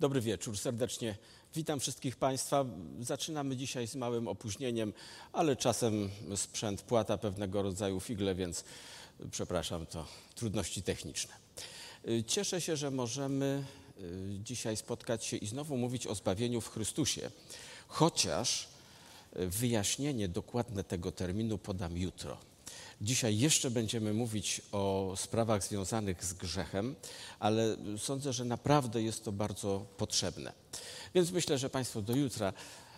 Dobry wieczór, serdecznie witam wszystkich Państwa. Zaczynamy dzisiaj z małym opóźnieniem, ale czasem sprzęt płata pewnego rodzaju figle, więc przepraszam, to trudności techniczne. Cieszę się, że możemy y, dzisiaj spotkać się i znowu mówić o zbawieniu w Chrystusie, chociaż wyjaśnienie dokładne tego terminu podam jutro. Dzisiaj jeszcze będziemy mówić o sprawach związanych z grzechem, ale sądzę, że naprawdę jest to bardzo potrzebne. Więc myślę, że Państwo do jutra,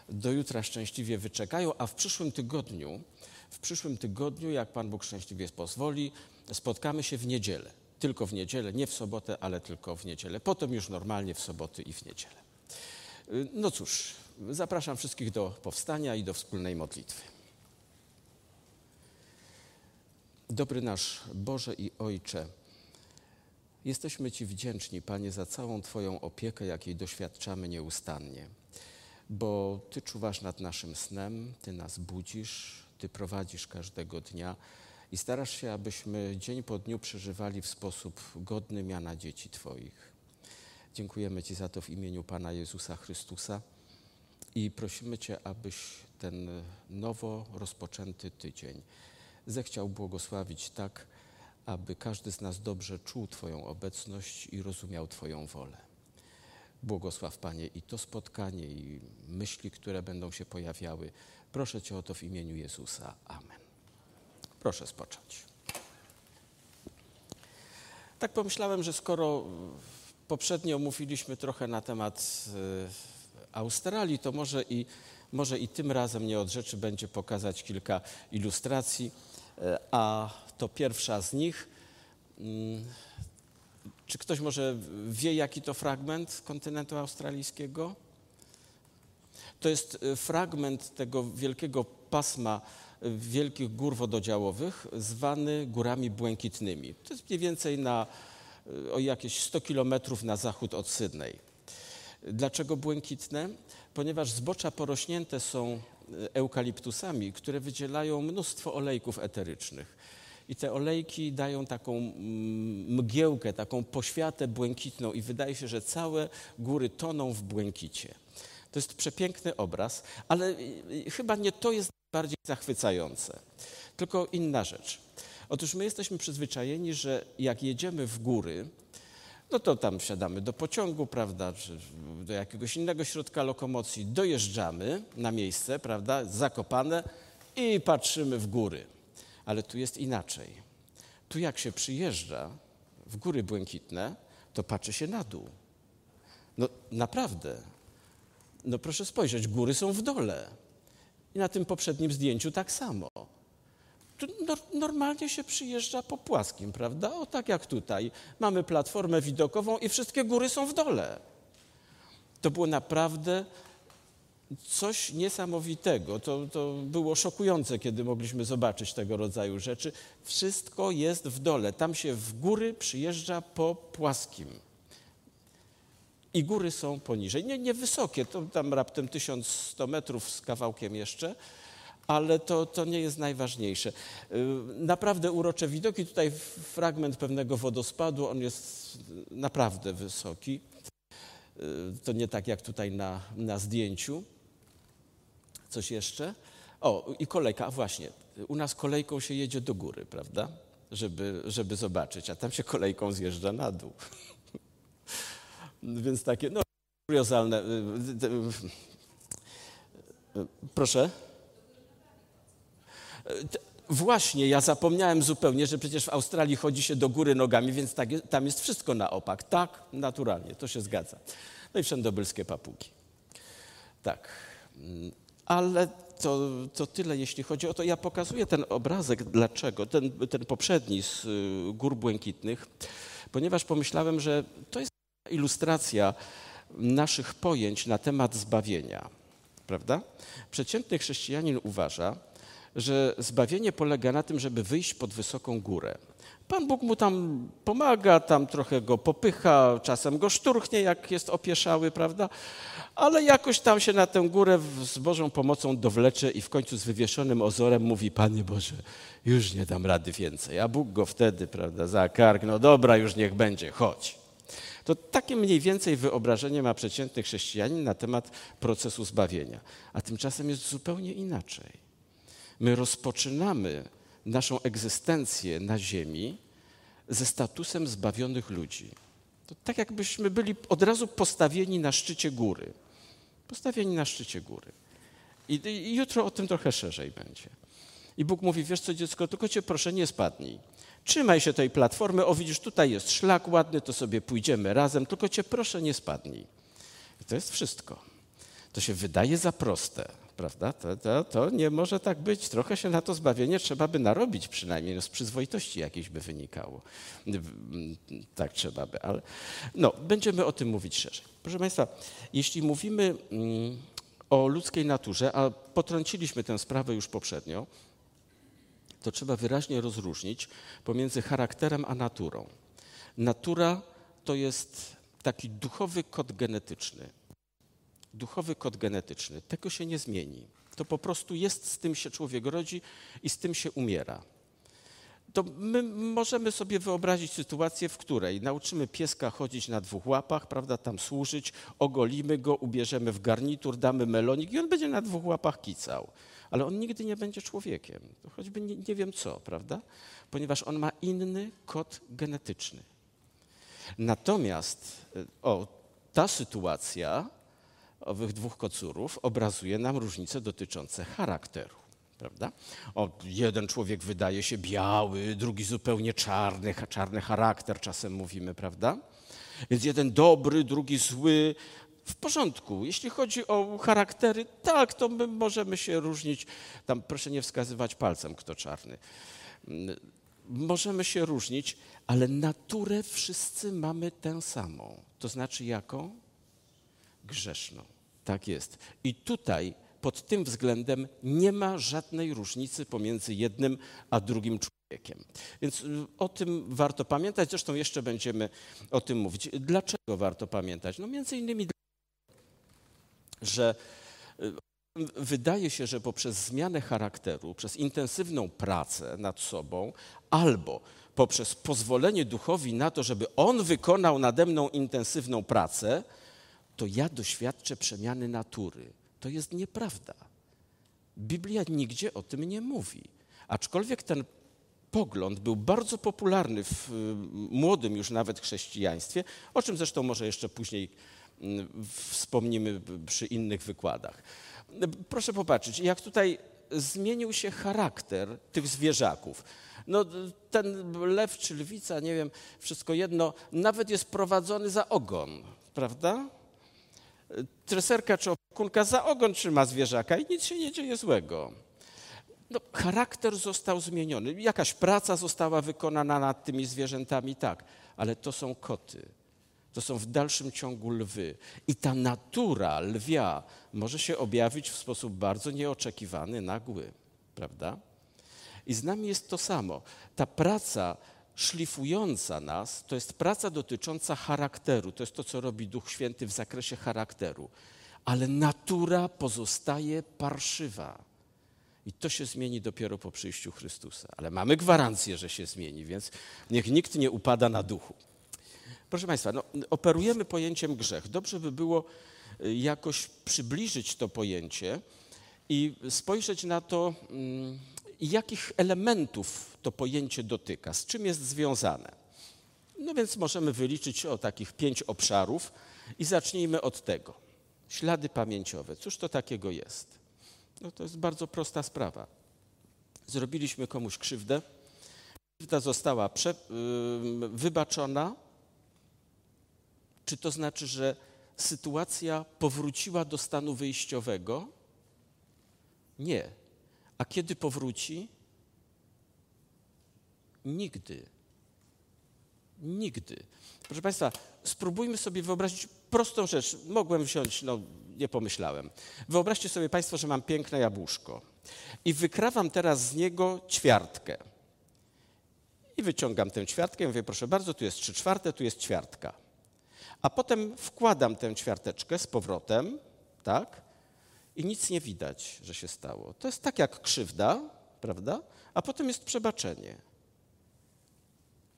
do jutra szczęśliwie wyczekają, a w przyszłym tygodniu, w przyszłym tygodniu, jak Pan Bóg szczęśliwie pozwoli, spotkamy się w niedzielę. Tylko w niedzielę, nie w sobotę, ale tylko w niedzielę. Potem już normalnie w soboty i w niedzielę. No cóż, zapraszam wszystkich do powstania i do wspólnej modlitwy. Dobry nasz Boże i Ojcze, jesteśmy Ci wdzięczni, Panie, za całą Twoją opiekę, jakiej doświadczamy nieustannie, bo Ty czuwasz nad naszym snem, Ty nas budzisz, Ty prowadzisz każdego dnia i starasz się, abyśmy dzień po dniu przeżywali w sposób godny miana dzieci Twoich. Dziękujemy Ci za to w imieniu Pana Jezusa Chrystusa i prosimy Cię, abyś ten nowo rozpoczęty tydzień zechciał błogosławić tak, aby każdy z nas dobrze czuł Twoją obecność i rozumiał Twoją wolę. Błogosław Panie i to spotkanie, i myśli, które będą się pojawiały. Proszę Cię o to w imieniu Jezusa. Amen. Proszę spocząć. Tak pomyślałem, że skoro poprzednio mówiliśmy trochę na temat e, Australii, to może i, może i tym razem nie od rzeczy będzie pokazać kilka ilustracji a to pierwsza z nich. Mm, czy ktoś może wie, jaki to fragment kontynentu australijskiego? To jest e, fragment tego wielkiego pasma e, wielkich gór wododziałowych, zwany górami błękitnymi. To jest mniej więcej na, o jakieś 100 kilometrów na zachód od Sydney. Dlaczego błękitne? Ponieważ zbocza porośnięte są eukaliptusami, które wydzielają mnóstwo olejków eterycznych. I te olejki dają taką mm, mgiełkę, taką poświatę błękitną i wydaje się, że całe góry toną w błękicie. To jest przepiękny obraz, ale chyba nie to jest bardziej zachwycające, tylko inna rzecz. Otóż my jesteśmy przyzwyczajeni, że jak jedziemy w góry, no to tam wsiadamy do pociągu, prawda, czy do jakiegoś innego środka lokomocji, dojeżdżamy na miejsce, prawda, zakopane i patrzymy w góry. Ale tu jest inaczej. Tu jak się przyjeżdża w góry błękitne, to patrzy się na dół. No naprawdę. No proszę spojrzeć, góry są w dole. I na tym poprzednim zdjęciu tak samo normalnie się przyjeżdża po płaskim, prawda? O tak jak tutaj. Mamy platformę widokową i wszystkie góry są w dole. To było naprawdę coś niesamowitego. To, to było szokujące, kiedy mogliśmy zobaczyć tego rodzaju rzeczy. Wszystko jest w dole. Tam się w góry przyjeżdża po płaskim. I góry są poniżej. Nie, nie wysokie, to tam raptem 1100 metrów z kawałkiem jeszcze, ale to, to nie jest najważniejsze. Y, naprawdę urocze widoki. Tutaj fragment pewnego wodospadu, on jest naprawdę wysoki. Y, to nie tak jak tutaj na, na zdjęciu. Coś jeszcze? O, i kolejka, właśnie, u nas kolejką się jedzie do góry, prawda? Żeby, żeby zobaczyć, a tam się kolejką zjeżdża na dół. Więc takie, no, kuriozalne. Y, proszę? Właśnie, ja zapomniałem zupełnie, że przecież w Australii chodzi się do góry nogami, więc tak, tam jest wszystko na opak. Tak, naturalnie, to się zgadza. No i wszędobylskie papugi. Tak, mm, ale to, to tyle, jeśli chodzi o to. Ja pokazuję ten obrazek, dlaczego, ten, ten poprzedni z y, Gór Błękitnych, ponieważ pomyślałem, że to jest ilustracja naszych pojęć na temat zbawienia. Prawda? Przeciętny chrześcijanin uważa, że zbawienie polega na tym, żeby wyjść pod wysoką górę. Pan Bóg mu tam pomaga, tam trochę go popycha, czasem go szturchnie, jak jest opieszały, prawda? Ale jakoś tam się na tę górę z Bożą pomocą dowlecze i w końcu z wywieszonym ozorem mówi, Panie Boże, już nie dam rady więcej. A Bóg go wtedy, prawda, za kark, no dobra, już niech będzie, chodź. To takie mniej więcej wyobrażenie ma przeciętny chrześcijanin na temat procesu zbawienia. A tymczasem jest zupełnie inaczej. My rozpoczynamy naszą egzystencję na ziemi ze statusem zbawionych ludzi. To tak jakbyśmy byli od razu postawieni na szczycie góry. Postawieni na szczycie góry. I, I, jutro o tym trochę szerzej będzie. I Bóg mówi, wiesz co dziecko, tylko cię proszę nie spadnij. Trzymaj się tej platformy, o widzisz, tutaj jest szlak ładny, to sobie pójdziemy razem, tylko cię proszę nie spadnij. I to jest wszystko. To się wydaje za proste, prawda? To, to, to, nie może tak być. Trochę się na to zbawienie trzeba by narobić przynajmniej, no z przyzwoitości jakiejś by wynikało. Tak trzeba by, ale no, będziemy o tym mówić szerzej. Proszę Państwa, jeśli mówimy mm, o ludzkiej naturze, a potrąciliśmy tę sprawę już poprzednio, to trzeba wyraźnie rozróżnić pomiędzy charakterem a naturą. Natura to jest taki duchowy kod genetyczny. Duchowy kod genetyczny. Tego się nie zmieni. To po prostu jest, z tym się człowiek rodzi i z tym się umiera. To my możemy sobie wyobrazić sytuację, w której nauczymy pieska chodzić na dwóch łapach, prawda, tam służyć, ogolimy go, ubierzemy w garnitur, damy melonik i on będzie na dwóch łapach kicał ale on nigdy nie będzie człowiekiem. choćby nie, nie wiem co, prawda? Ponieważ on ma inny kod genetyczny. Natomiast e, o, ta sytuacja owych dwóch kocurów obrazuje nam różnice dotyczące charakteru. Prawda? O, jeden człowiek wydaje się biały, drugi zupełnie czarny, czarny charakter czasem mówimy, prawda? Więc jeden dobry, drugi zły, w porządku. Jeśli chodzi o charaktery, tak, to my możemy się różnić. Tam proszę nie wskazywać palcem, kto czarny. Możemy się różnić, ale naturę wszyscy mamy tę samą. To znaczy jaką? Grzeszną. Tak jest. I tutaj pod tym względem nie ma żadnej różnicy pomiędzy jednym a drugim człowiekiem. Więc y, o tym warto pamiętać. Zresztą jeszcze będziemy o tym mówić. Dlaczego warto pamiętać? No między innymi że y, wydaje się, że poprzez zmianę charakteru, przez intensywną pracę nad sobą, albo poprzez pozwolenie duchowi na to, żeby on wykonał nade mną intensywną pracę, to ja doświadczę przemiany natury. To jest nieprawda. Biblia nigdzie o tym nie mówi. Aczkolwiek ten pogląd był bardzo popularny w y, młodym już nawet chrześcijaństwie, o czym zresztą może jeszcze później wspomnimy przy innych wykładach. Proszę popatrzeć, jak tutaj zmienił się charakter tych zwierzaków. No, ten lew czy lwica, nie wiem, wszystko jedno, nawet jest prowadzony za ogon, prawda? Treserka czy opiekunka za ogon trzyma zwierzaka i nic się nie dzieje złego. No, charakter został zmieniony. Jakaś praca została wykonana nad tymi zwierzętami, tak, ale to są koty to są w dalszym ciągu lwy. I ta natura lwia może się objawić w sposób bardzo nieoczekiwany, nagły, prawda? I z nami jest to samo. Ta praca szlifująca nas to jest praca dotycząca charakteru. To jest to, co robi Duch Święty w zakresie charakteru. Ale natura pozostaje parszywa. I to się zmieni dopiero po przyjściu Chrystusa. Ale mamy gwarancję, że się zmieni, więc niech nikt nie upada na duchu. Proszę Państwa, no, operujemy pojęciem grzech. Dobrze by było y, jakoś przybliżyć to pojęcie i spojrzeć na to, mm, jakich elementów to pojęcie dotyka, z czym jest związane. No więc możemy wyliczyć o takich pięć obszarów i zacznijmy od tego. Ślady pamięciowe. Cóż to takiego jest? No to jest bardzo prosta sprawa. Zrobiliśmy komuś krzywdę, krzywda została prze, yy, wybaczona, czy to znaczy, że sytuacja powróciła do stanu wyjściowego? Nie. A kiedy powróci? Nigdy. Nigdy. Proszę Państwa, spróbujmy sobie wyobrazić prostą rzecz. Mogłem wziąć, no nie pomyślałem. Wyobraźcie sobie Państwo, że mam piękne jabłuszko i wykrawam teraz z niego ćwiartkę. I wyciągam tę ćwiartkę i mówię, proszę bardzo, tu jest trzy czwarte, tu jest ćwiartka a potem wkładam tę ćwiarteczkę z powrotem, tak? I nic nie widać, że się stało. To jest tak jak krzywda, prawda? A potem jest przebaczenie.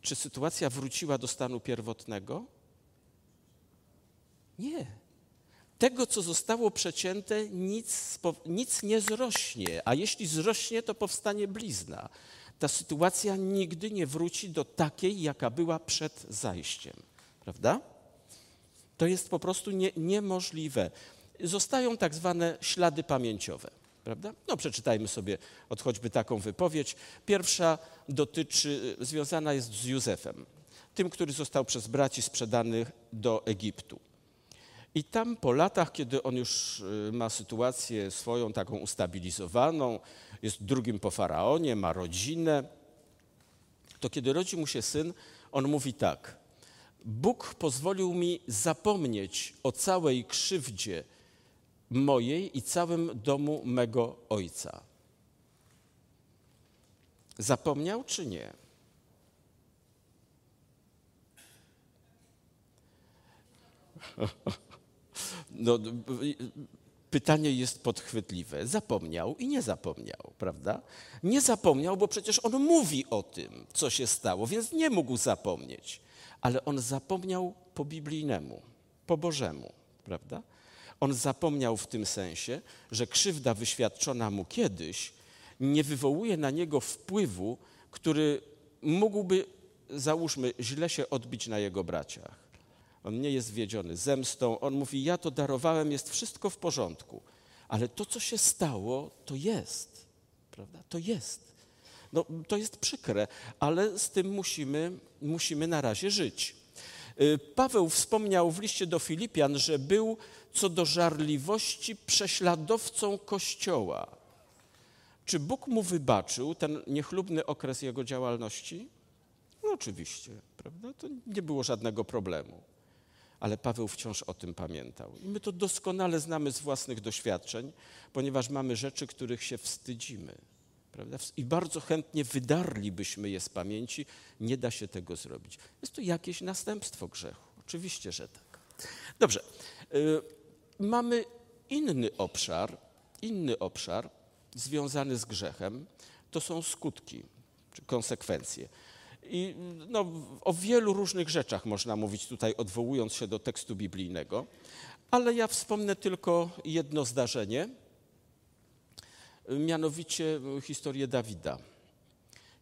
Czy sytuacja wróciła do stanu pierwotnego? Nie. Tego, co zostało przecięte, nic, nic nie zrośnie, a jeśli zrośnie, to powstanie blizna. Ta sytuacja nigdy nie wróci do takiej, jaka była przed zajściem. Prawda? To jest po prostu nie, niemożliwe. Zostają tak zwane ślady pamięciowe. Prawda? No, przeczytajmy sobie od choćby taką wypowiedź. Pierwsza dotyczy, związana jest z Józefem, tym, który został przez braci sprzedany do Egiptu. I tam po latach, kiedy on już y, ma sytuację swoją taką ustabilizowaną, jest drugim po faraonie, ma rodzinę, to kiedy rodzi mu się syn, on mówi tak: Bóg pozwolił mi zapomnieć o całej krzywdzie mojej i całym domu mego ojca. Zapomniał czy nie? No, pytanie jest podchwytliwe. Zapomniał i nie zapomniał, prawda? Nie zapomniał, bo przecież on mówi o tym, co się stało, więc nie mógł zapomnieć. Ale on zapomniał po biblijnemu, po Bożemu, prawda? On zapomniał w tym sensie, że krzywda wyświadczona mu kiedyś nie wywołuje na niego wpływu, który mógłby, załóżmy, źle się odbić na jego braciach. On nie jest wiedziony zemstą. On mówi: Ja to darowałem, jest wszystko w porządku. Ale to, co się stało, to jest. Prawda? To jest. No, to jest przykre, ale z tym musimy, musimy na razie żyć. Y, Paweł wspomniał w liście do Filipian, że był co do żarliwości prześladowcą Kościoła. Czy Bóg mu wybaczył ten niechlubny okres jego działalności? No oczywiście, prawda? To nie było żadnego problemu ale Paweł wciąż o tym pamiętał. I my to doskonale znamy z własnych doświadczeń, ponieważ mamy rzeczy, których się wstydzimy. Prawda? I bardzo chętnie wydarlibyśmy je z pamięci. Nie da się tego zrobić. Jest to jakieś następstwo grzechu. Oczywiście, że tak. Dobrze. Mamy inny obszar, inny obszar związany z grzechem. To są skutki czy konsekwencje. I no, o wielu różnych rzeczach można mówić tutaj, odwołując się do tekstu biblijnego, ale ja wspomnę tylko jedno zdarzenie, mianowicie historię Dawida.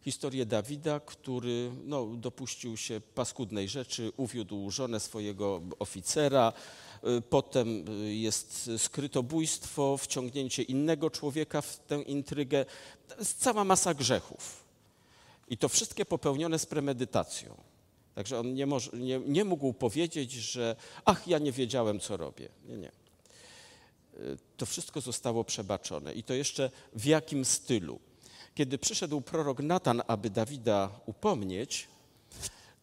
Historię Dawida, który no, dopuścił się paskudnej rzeczy, uwiódł żonę swojego oficera, potem jest skrytobójstwo, wciągnięcie innego człowieka w tę intrygę. To jest cała masa grzechów. I to wszystkie popełnione z premedytacją. Także on nie, może, nie, nie mógł powiedzieć, że ach, ja nie wiedziałem, co robię. Nie, nie. Y, to wszystko zostało przebaczone. I to jeszcze w jakim stylu. Kiedy przyszedł prorok Natan, aby Dawida upomnieć,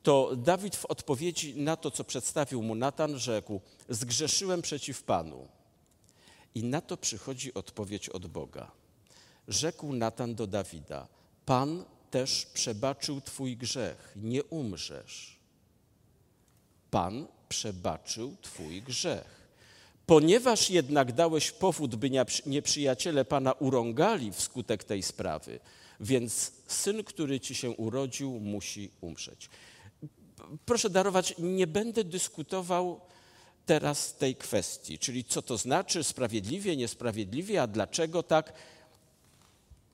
to Dawid w odpowiedzi na to, co przedstawił mu Natan, rzekł: Zgrzeszyłem przeciw Panu. I na to przychodzi odpowiedź od Boga. Rzekł Natan do Dawida: Pan też przebaczył Twój grzech, nie umrzesz. Pan przebaczył Twój grzech. Ponieważ jednak dałeś powód, by nieprzyjaciele Pana urągali wskutek tej sprawy, więc syn, który Ci się urodził, musi umrzeć. Proszę darować, nie będę dyskutował teraz tej kwestii, czyli co to znaczy sprawiedliwie, niesprawiedliwie, a dlaczego tak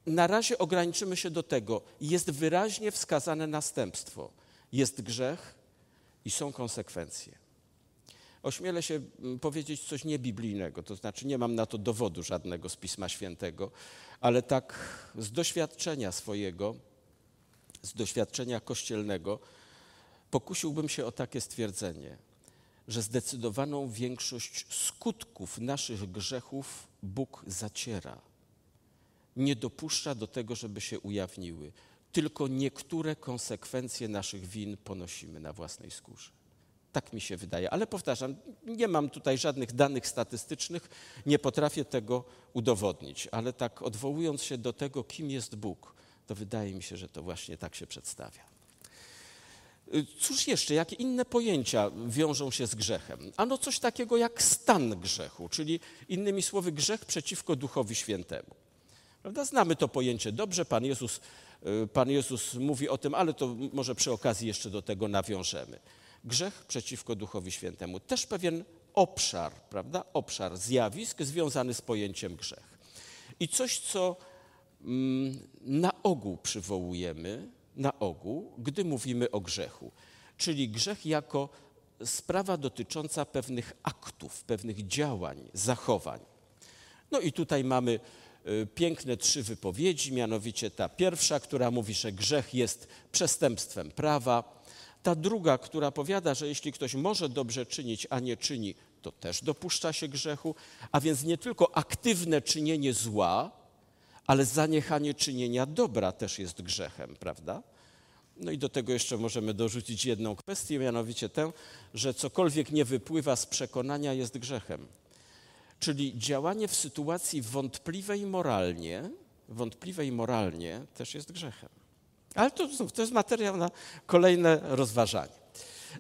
na razie ograniczymy się do tego. Jest wyraźnie wskazane następstwo. Jest grzech i są konsekwencje. Ośmielę się mm, powiedzieć coś niebiblijnego, to znaczy nie mam na to dowodu żadnego z Pisma Świętego, ale tak z doświadczenia swojego, z doświadczenia kościelnego, pokusiłbym się o takie stwierdzenie, że zdecydowaną większość skutków naszych grzechów Bóg zaciera nie dopuszcza do tego, żeby się ujawniły. Tylko niektóre konsekwencje naszych win ponosimy na własnej skórze. Tak mi się wydaje. Ale powtarzam, nie mam tutaj żadnych danych statystycznych, nie potrafię tego udowodnić, ale tak odwołując się do tego, kim jest Bóg, to wydaje mi się, że to właśnie tak się przedstawia. Cóż jeszcze, jakie inne pojęcia wiążą się z grzechem? Ano coś takiego jak stan grzechu, czyli innymi słowy grzech przeciwko Duchowi Świętemu. Prawda? Znamy to pojęcie dobrze. Pan Jezus, y, Pan Jezus mówi o tym, ale to może przy okazji jeszcze do tego nawiążemy. Grzech przeciwko Duchowi Świętemu. Też pewien obszar, prawda? Obszar zjawisk związany z pojęciem grzech. I coś, co mm, na ogół przywołujemy, na ogół, gdy mówimy o grzechu. Czyli grzech jako sprawa dotycząca pewnych aktów, pewnych działań, zachowań. No i tutaj mamy y, piękne trzy wypowiedzi, mianowicie ta pierwsza, która mówi, że grzech jest przestępstwem prawa, ta druga, która powiada, że jeśli ktoś może dobrze czynić, a nie czyni, to też dopuszcza się grzechu, a więc nie tylko aktywne czynienie zła, ale zaniechanie czynienia dobra też jest grzechem, prawda? No i do tego jeszcze możemy dorzucić jedną kwestię, mianowicie tę, że cokolwiek nie wypływa z przekonania jest grzechem. Czyli działanie w sytuacji wątpliwej moralnie, wątpliwej moralnie też jest grzechem. Ale to, to jest materiał na kolejne rozważanie.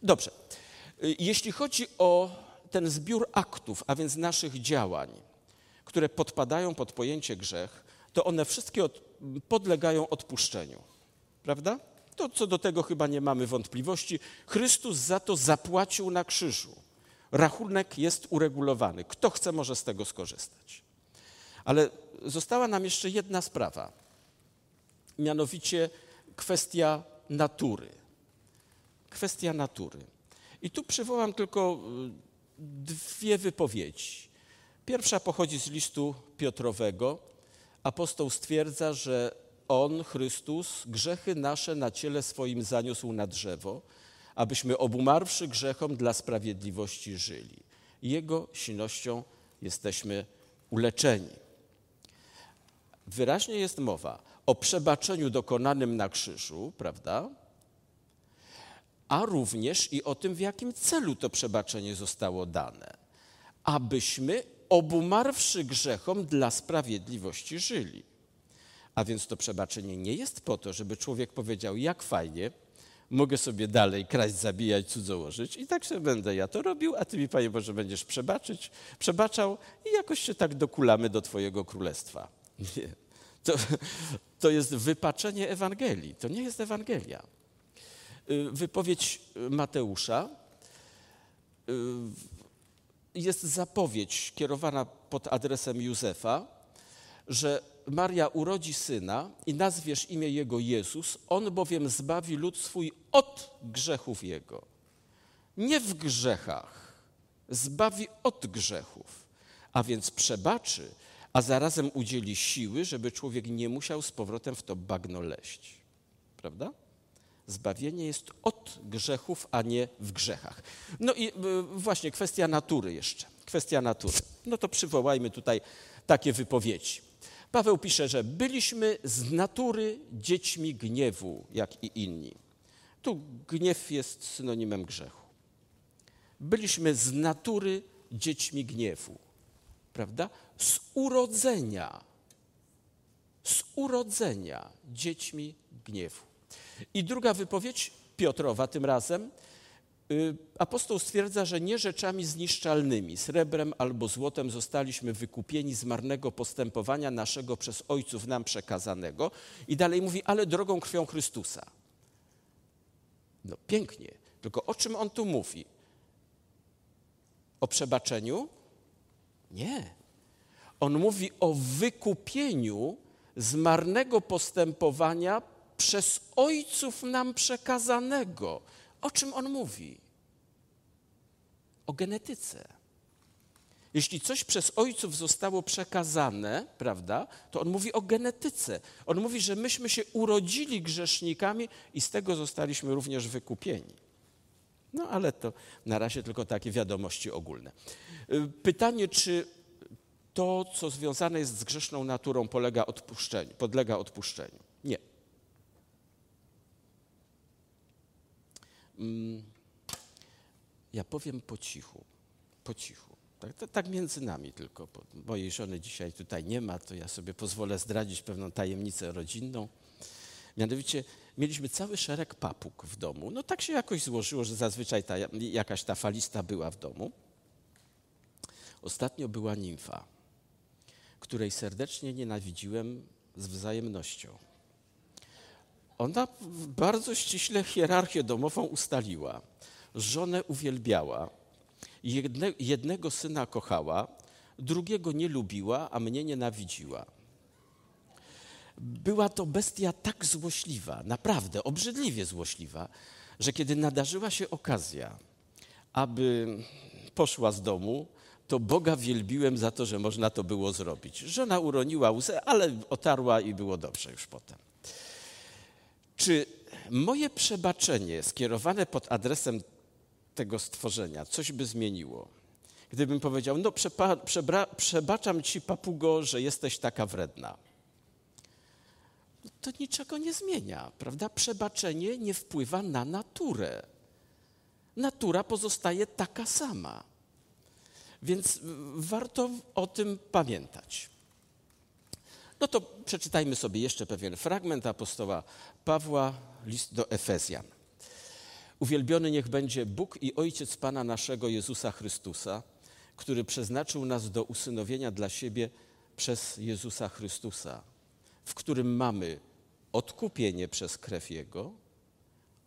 Dobrze. Jeśli chodzi o ten zbiór aktów, a więc naszych działań, które podpadają pod pojęcie grzech, to one wszystkie od, podlegają odpuszczeniu. Prawda? To co do tego chyba nie mamy wątpliwości. Chrystus za to zapłacił na krzyżu. Rachunek jest uregulowany. Kto chce, może z tego skorzystać. Ale została nam jeszcze jedna sprawa, mianowicie kwestia natury. Kwestia natury. I tu przywołam tylko y, dwie wypowiedzi. Pierwsza pochodzi z listu Piotrowego. Apostoł stwierdza, że on, Chrystus, grzechy nasze na ciele swoim zaniósł na drzewo, abyśmy obumarwszy grzechom dla sprawiedliwości żyli. Jego silnością jesteśmy uleczeni. Wyraźnie jest mowa o przebaczeniu dokonanym na krzyżu, prawda? A również i o tym, w jakim celu to przebaczenie zostało dane. Abyśmy obumarwszy grzechom dla sprawiedliwości żyli. A więc to przebaczenie nie jest po to, żeby człowiek powiedział, jak fajnie, mogę sobie dalej kraść, zabijać, cudzołożyć i tak sobie będę ja to robił, a ty mi, Panie Boże, będziesz przebaczyć, przebaczał i jakoś się tak dokulamy do Twojego królestwa. Nie. To, to jest wypaczenie Ewangelii, to nie jest Ewangelia. Y, wypowiedź Mateusza y, jest zapowiedź kierowana pod adresem Józefa, że Maria urodzi syna i nazwiesz imię jego Jezus, on bowiem zbawi lud swój od grzechów jego. Nie w grzechach, zbawi od grzechów, a więc przebaczy, a zarazem udzieli siły, żeby człowiek nie musiał z powrotem w to bagno leść. Prawda? Zbawienie jest od grzechów, a nie w grzechach. No i y, właśnie kwestia natury jeszcze. Kwestia natury. No to przywołajmy tutaj takie wypowiedzi. Paweł pisze, że byliśmy z natury dziećmi gniewu, jak i inni. Tu gniew jest synonimem grzechu. Byliśmy z natury dziećmi gniewu, prawda? Z urodzenia, z urodzenia dziećmi gniewu. I druga wypowiedź Piotrowa tym razem Y, apostoł stwierdza, że nie rzeczami zniszczalnymi, srebrem albo złotem zostaliśmy wykupieni z marnego postępowania naszego przez ojców nam przekazanego. I dalej mówi, ale drogą krwią Chrystusa. No pięknie, tylko o czym on tu mówi? O przebaczeniu? Nie. On mówi o wykupieniu z marnego postępowania przez ojców nam przekazanego. O czym on mówi? O genetyce. Jeśli coś przez ojców zostało przekazane, prawda, to on mówi o genetyce. On mówi, że myśmy się urodzili grzesznikami i z tego zostaliśmy również wykupieni. No ale to na razie tylko takie wiadomości ogólne. Y, pytanie, czy to, co związane jest z grzeszną naturą, polega odpuszczeniu, podlega odpuszczeniu? Nie. Mm, ja powiem po cichu, po cichu. Tak, tak między nami tylko. Mojej żony dzisiaj tutaj nie ma, to ja sobie pozwolę zdradzić pewną tajemnicę rodzinną. Mianowicie mieliśmy cały szereg papug w domu. No tak się jakoś złożyło, że zazwyczaj ta, jakaś ta falista była w domu. Ostatnio była nimfa, której serdecznie nienawidziłem z wzajemnością. Ona bardzo ściśle hierarchię domową ustaliła. Żonę uwielbiała Jedne, jednego syna kochała, drugiego nie lubiła, a mnie nienawidziła. Była to bestia tak złośliwa, naprawdę obrzydliwie złośliwa, że kiedy nadarzyła się okazja, aby poszła z domu, to Boga wielbiłem za to, że można to było zrobić. Żona uroniła łzę, ale otarła i było dobrze już potem. Czy moje przebaczenie skierowane pod adresem tego stworzenia coś by zmieniło? Gdybym powiedział, no przebra, przebaczam ci, papugo, że jesteś taka wredna. To niczego nie zmienia, prawda? Przebaczenie nie wpływa na naturę. Natura pozostaje taka sama. Więc warto o tym pamiętać. No to przeczytajmy sobie jeszcze pewien fragment apostoła Pawła, list do Efezjan. Uwielbiony niech będzie Bóg i Ojciec Pana naszego Jezusa Chrystusa, który przeznaczył nas do usynowienia dla siebie przez Jezusa Chrystusa, w którym mamy odkupienie przez krew Jego,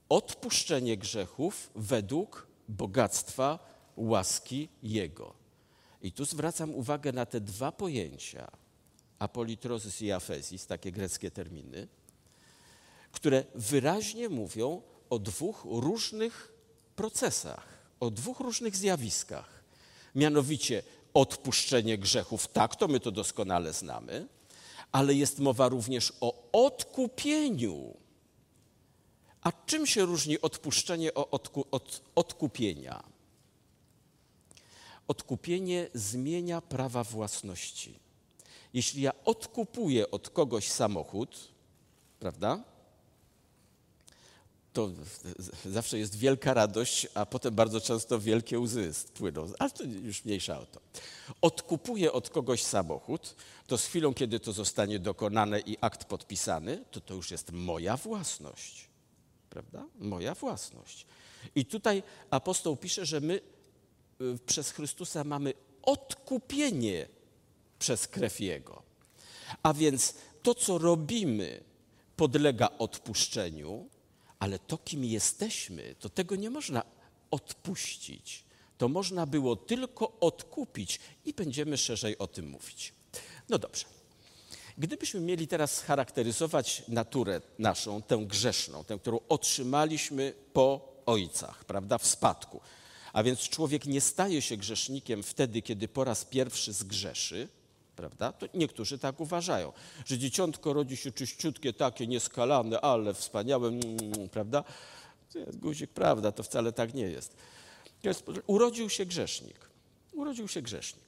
odpuszczenie grzechów według bogactwa łaski Jego. I tu zwracam uwagę na te dwa pojęcia, apolitrozis i afezis, takie greckie terminy, które wyraźnie mówią o dwóch różnych procesach, o dwóch różnych zjawiskach. Mianowicie odpuszczenie grzechów, tak, to my to doskonale znamy, ale jest mowa również o odkupieniu. A czym się różni odpuszczenie od odkupienia? Odkupienie zmienia prawa własności. Jeśli ja odkupuję od kogoś samochód, prawda? To zawsze jest wielka radość, a potem bardzo często wielkie łzy płyną. Ale to już mniejsza o to. Odkupuję od kogoś samochód, to z chwilą, kiedy to zostanie dokonane i akt podpisany, to to już jest moja własność. Prawda? Moja własność. I tutaj apostoł pisze, że my y, przez Chrystusa mamy odkupienie przez krew Jego. A więc to, co robimy, podlega odpuszczeniu, ale to, kim jesteśmy, to tego nie można odpuścić. To można było tylko odkupić i będziemy szerzej o tym mówić. No dobrze. Gdybyśmy mieli teraz charakteryzować naturę naszą, tę grzeszną, tę, którą otrzymaliśmy po ojcach, prawda, w spadku, a więc człowiek nie staje się grzesznikiem wtedy, kiedy po raz pierwszy zgrzeszy, prawda? To niektórzy tak uważają, że dzieciątko rodzi się czyściutkie, takie nieskalane, ale wspaniałe, mm, mm prawda? To jest guzik, prawda, to wcale tak nie jest. jest. Urodził się grzesznik. Urodził się grzesznik.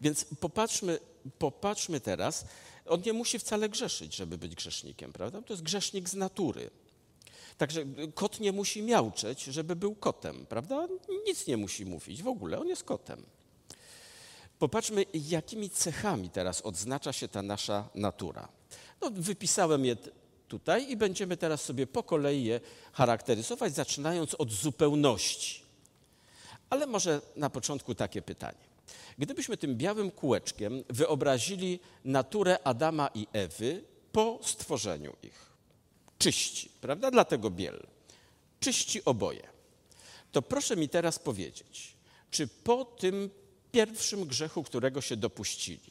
Więc popatrzmy, popatrzmy teraz, on nie musi wcale grzeszyć, żeby być grzesznikiem, prawda? To jest grzesznik z natury. Także kot nie musi miauczeć, żeby był kotem, prawda? Nic nie musi mówić w ogóle, on jest kotem. Popatrzmy, jakimi cechami teraz odznacza się ta nasza natura. No, wypisałem je tutaj i będziemy teraz sobie po kolei je charakteryzować, zaczynając od zupełności. Ale może na początku takie pytanie. Gdybyśmy tym białym kółeczkiem wyobrazili naturę Adama i Ewy po stworzeniu ich, czyści, prawda? Dlatego biel. Czyści oboje. To proszę mi teraz powiedzieć, czy po tym pierwszym grzechu, którego się dopuścili,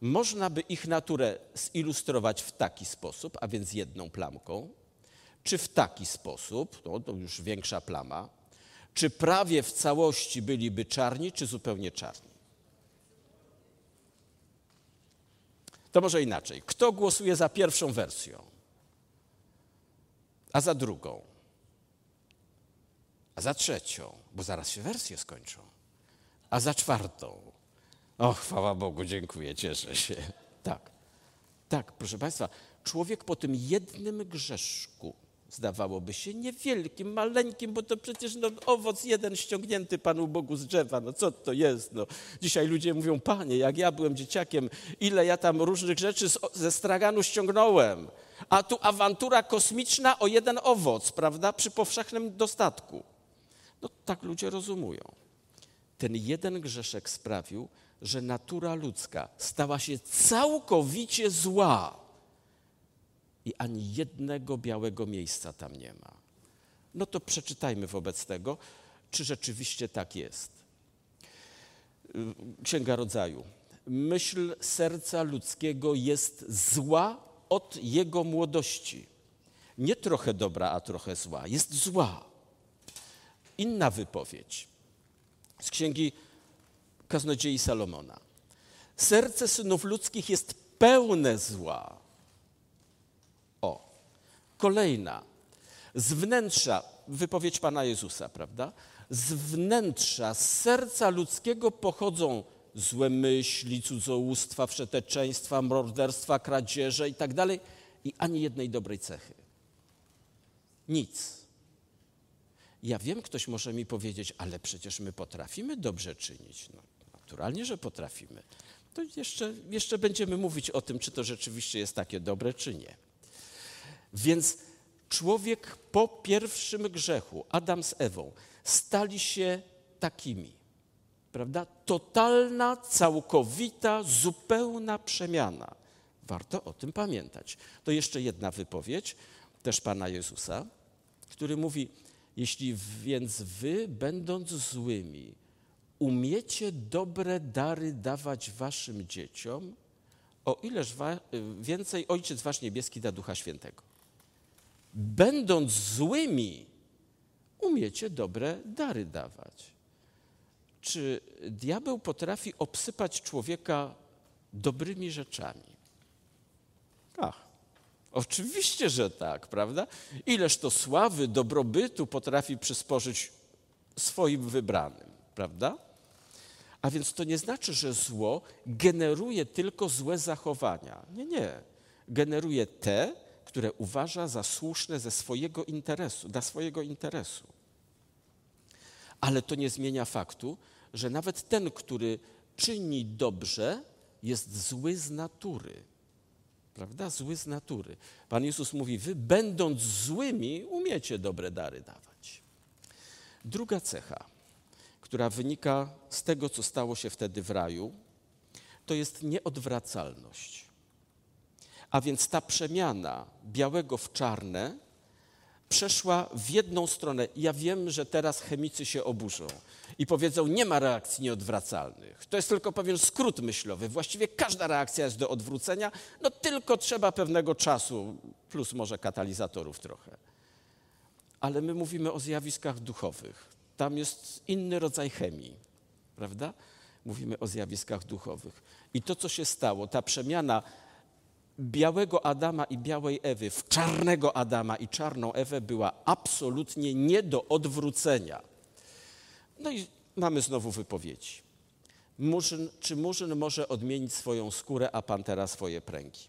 można by ich naturę zilustrować w taki sposób, a więc jedną plamką, czy w taki sposób, no to już większa plama, czy prawie w całości byliby czarni, czy zupełnie czarni? To może inaczej. Kto głosuje za pierwszą wersją? A za drugą? A za trzecią? Bo zaraz się wersje skończą. A za czwartą? O, chwała Bogu, dziękuję, cieszę się. Tak, tak, proszę Państwa, człowiek po tym jednym grzeszku zdawałoby się niewielkim, maleńkim, bo to przecież no, owoc jeden ściągnięty Panu Bogu z drzewa. No co to jest? No, dzisiaj ludzie mówią, Panie, jak ja byłem dzieciakiem, ile ja tam różnych rzeczy z, ze straganu ściągnąłem. A tu awantura kosmiczna o jeden owoc, prawda, przy powszechnym dostatku. No tak ludzie rozumują. Ten jeden grzeszek sprawił, że natura ludzka stała się całkowicie zła i ani jednego białego miejsca tam nie ma. No to przeczytajmy wobec tego, czy rzeczywiście tak jest. Księga Rodzaju. Myśl serca ludzkiego jest zła od jego młodości. Nie trochę dobra, a trochę zła. Jest zła. Inna wypowiedź z księgi Kaznodziei Salomona. Serce synów ludzkich jest pełne zła. O, kolejna. Z wnętrza, wypowiedź Pana Jezusa, prawda? Z wnętrza, z serca ludzkiego pochodzą złe myśli, cudzołóstwa, wszeteczeństwa, morderstwa, kradzieże i tak dalej. I ani jednej dobrej cechy. Nic. Ja wiem, ktoś może mi powiedzieć, ale przecież my potrafimy dobrze czynić. No, naturalnie, że potrafimy. To jeszcze, jeszcze będziemy mówić o tym, czy to rzeczywiście jest takie dobre, czy nie. Więc człowiek po pierwszym grzechu, Adam z Ewą, stali się takimi. Prawda? Totalna, całkowita, zupełna przemiana. Warto o tym pamiętać. To jeszcze jedna wypowiedź, też Pana Jezusa, który mówi: Jeśli więc wy, będąc złymi, umiecie dobre dary dawać waszym dzieciom, o ileż więcej Ojciec Wasz Niebieski da Ducha Świętego. Będąc złymi, umiecie dobre dary dawać. Czy diabeł potrafi obsypać człowieka dobrymi rzeczami? Ach, oczywiście, że tak, prawda? Ileż to sławy, dobrobytu potrafi przysporzyć swoim wybranym, prawda? A więc to nie znaczy, że zło generuje tylko złe zachowania. Nie, nie. Generuje te, które uważa za słuszne ze swojego interesu, dla swojego interesu. Ale to nie zmienia faktu, że nawet ten, który czyni dobrze, jest zły z natury. Prawda? Zły z natury. Pan Jezus mówi: Wy, będąc złymi, umiecie dobre dary dawać. Druga cecha która wynika z tego, co stało się wtedy w raju, to jest nieodwracalność. A więc ta przemiana białego w czarne przeszła w jedną stronę. Ja wiem, że teraz chemicy się oburzą i powiedzą, nie ma reakcji nieodwracalnych. To jest tylko pewien skrót myślowy. Właściwie każda reakcja jest do odwrócenia, no tylko trzeba pewnego czasu, plus może katalizatorów trochę. Ale my mówimy o zjawiskach duchowych. Tam jest inny rodzaj chemii, prawda? Mówimy o zjawiskach duchowych. I to, co się stało, ta przemiana białego Adama i białej Ewy w czarnego Adama i czarną Ewę była absolutnie nie do odwrócenia. No i mamy znowu wypowiedzi. Murzyn, czy murzyn może odmienić swoją skórę, a pantera swoje pręgi?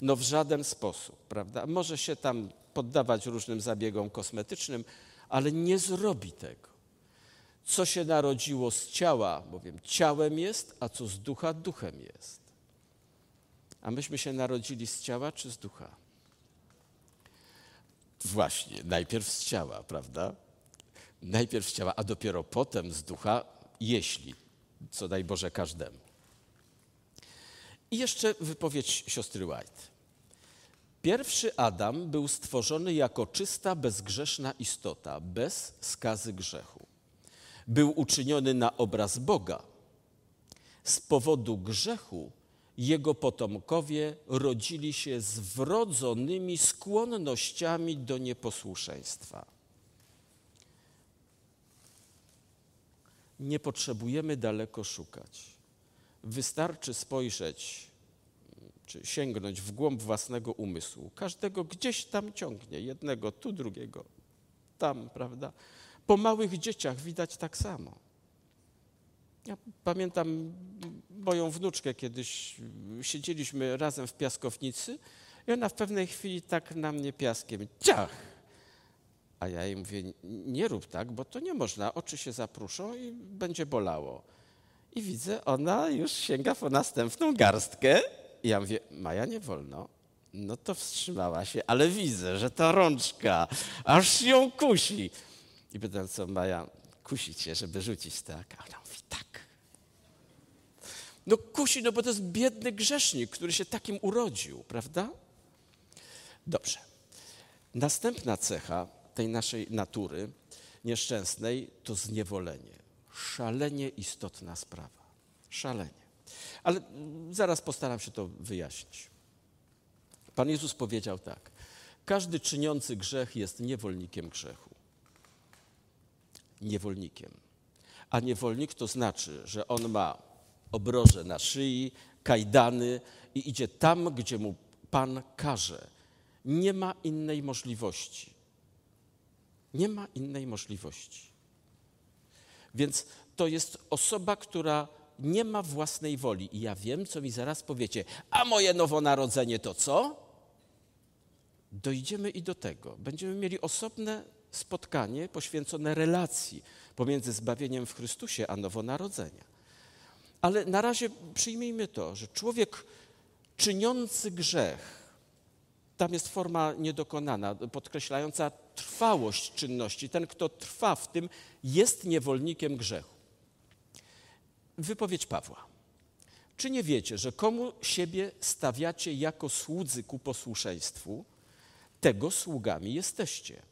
No w żaden sposób, prawda? Może się tam poddawać różnym zabiegom kosmetycznym, ale nie zrobi tego. Co się narodziło z ciała, bowiem ciałem jest, a co z ducha, duchem jest. A myśmy się narodzili z ciała czy z ducha? Właśnie, najpierw z ciała, prawda? Najpierw z ciała, a dopiero potem z ducha, jeśli, co daj Boże każdemu. I jeszcze wypowiedź siostry White. Pierwszy Adam był stworzony jako czysta, bezgrzeszna istota, bez skazy grzechu. Był uczyniony na obraz Boga. Z powodu grzechu jego potomkowie rodzili się z wrodzonymi skłonnościami do nieposłuszeństwa. Nie potrzebujemy daleko szukać. Wystarczy spojrzeć czy sięgnąć w głąb własnego umysłu. Każdego gdzieś tam ciągnie, jednego tu, drugiego tam, prawda? Po małych dzieciach widać tak samo. Ja pamiętam moją wnuczkę kiedyś, siedzieliśmy razem w piaskownicy i ona w pewnej chwili tak na mnie piaskiem, ciach! A ja jej mówię, nie rób tak, bo to nie można, oczy się zapruszą i będzie bolało. I widzę, ona już sięga po następną garstkę i ja mówię, Maja, nie wolno. No to wstrzymała się, ale widzę, że ta rączka aż ją kusi. I pytam, co Maja, kusi cię, żeby rzucić tak? A ona mówi, tak. No kusi, no bo to jest biedny grzesznik, który się takim urodził, prawda? Dobrze. Następna cecha tej naszej natury, nieszczęsnej to zniewolenie. Szalenie istotna sprawa. Szalenie. Ale zaraz postaram się to wyjaśnić. Pan Jezus powiedział tak: Każdy czyniący grzech jest niewolnikiem grzechu. Niewolnikiem. A niewolnik to znaczy, że on ma obroże na szyi, kajdany i idzie tam, gdzie mu Pan każe. Nie ma innej możliwości. Nie ma innej możliwości. Więc to jest osoba, która nie ma własnej woli. I ja wiem, co mi zaraz powiecie. A moje nowonarodzenie to co? Dojdziemy i do tego. Będziemy mieli osobne spotkanie poświęcone relacji pomiędzy zbawieniem w Chrystusie a nowonarodzenia. Ale na razie przyjmijmy to, że człowiek czyniący grzech, tam jest forma niedokonana, podkreślająca trwałość czynności. Ten, kto trwa w tym, jest niewolnikiem grzechu. Wypowiedź Pawła. Czy nie wiecie, że komu siebie stawiacie jako słudzy ku posłuszeństwu, tego sługami jesteście?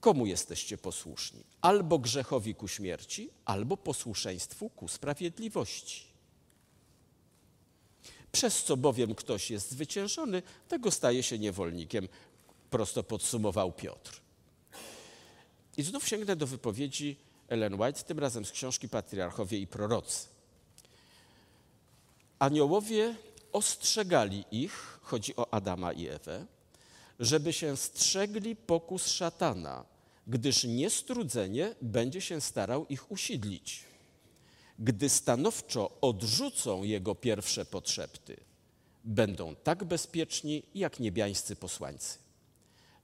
Komu jesteście posłuszni? Albo grzechowi ku śmierci, albo posłuszeństwu ku sprawiedliwości. Przez co bowiem ktoś jest zwyciężony, tego staje się niewolnikiem, prosto podsumował Piotr. I znów sięgnę do wypowiedzi Ellen White, tym razem z książki Patriarchowie i Prorocy. Aniołowie ostrzegali ich, chodzi o Adama i Ewę, żeby się strzegli pokus szatana, gdyż niestrudzenie będzie się starał ich usidlić. Gdy stanowczo odrzucą jego pierwsze potrzepty, będą tak bezpieczni jak niebiańscy posłańcy.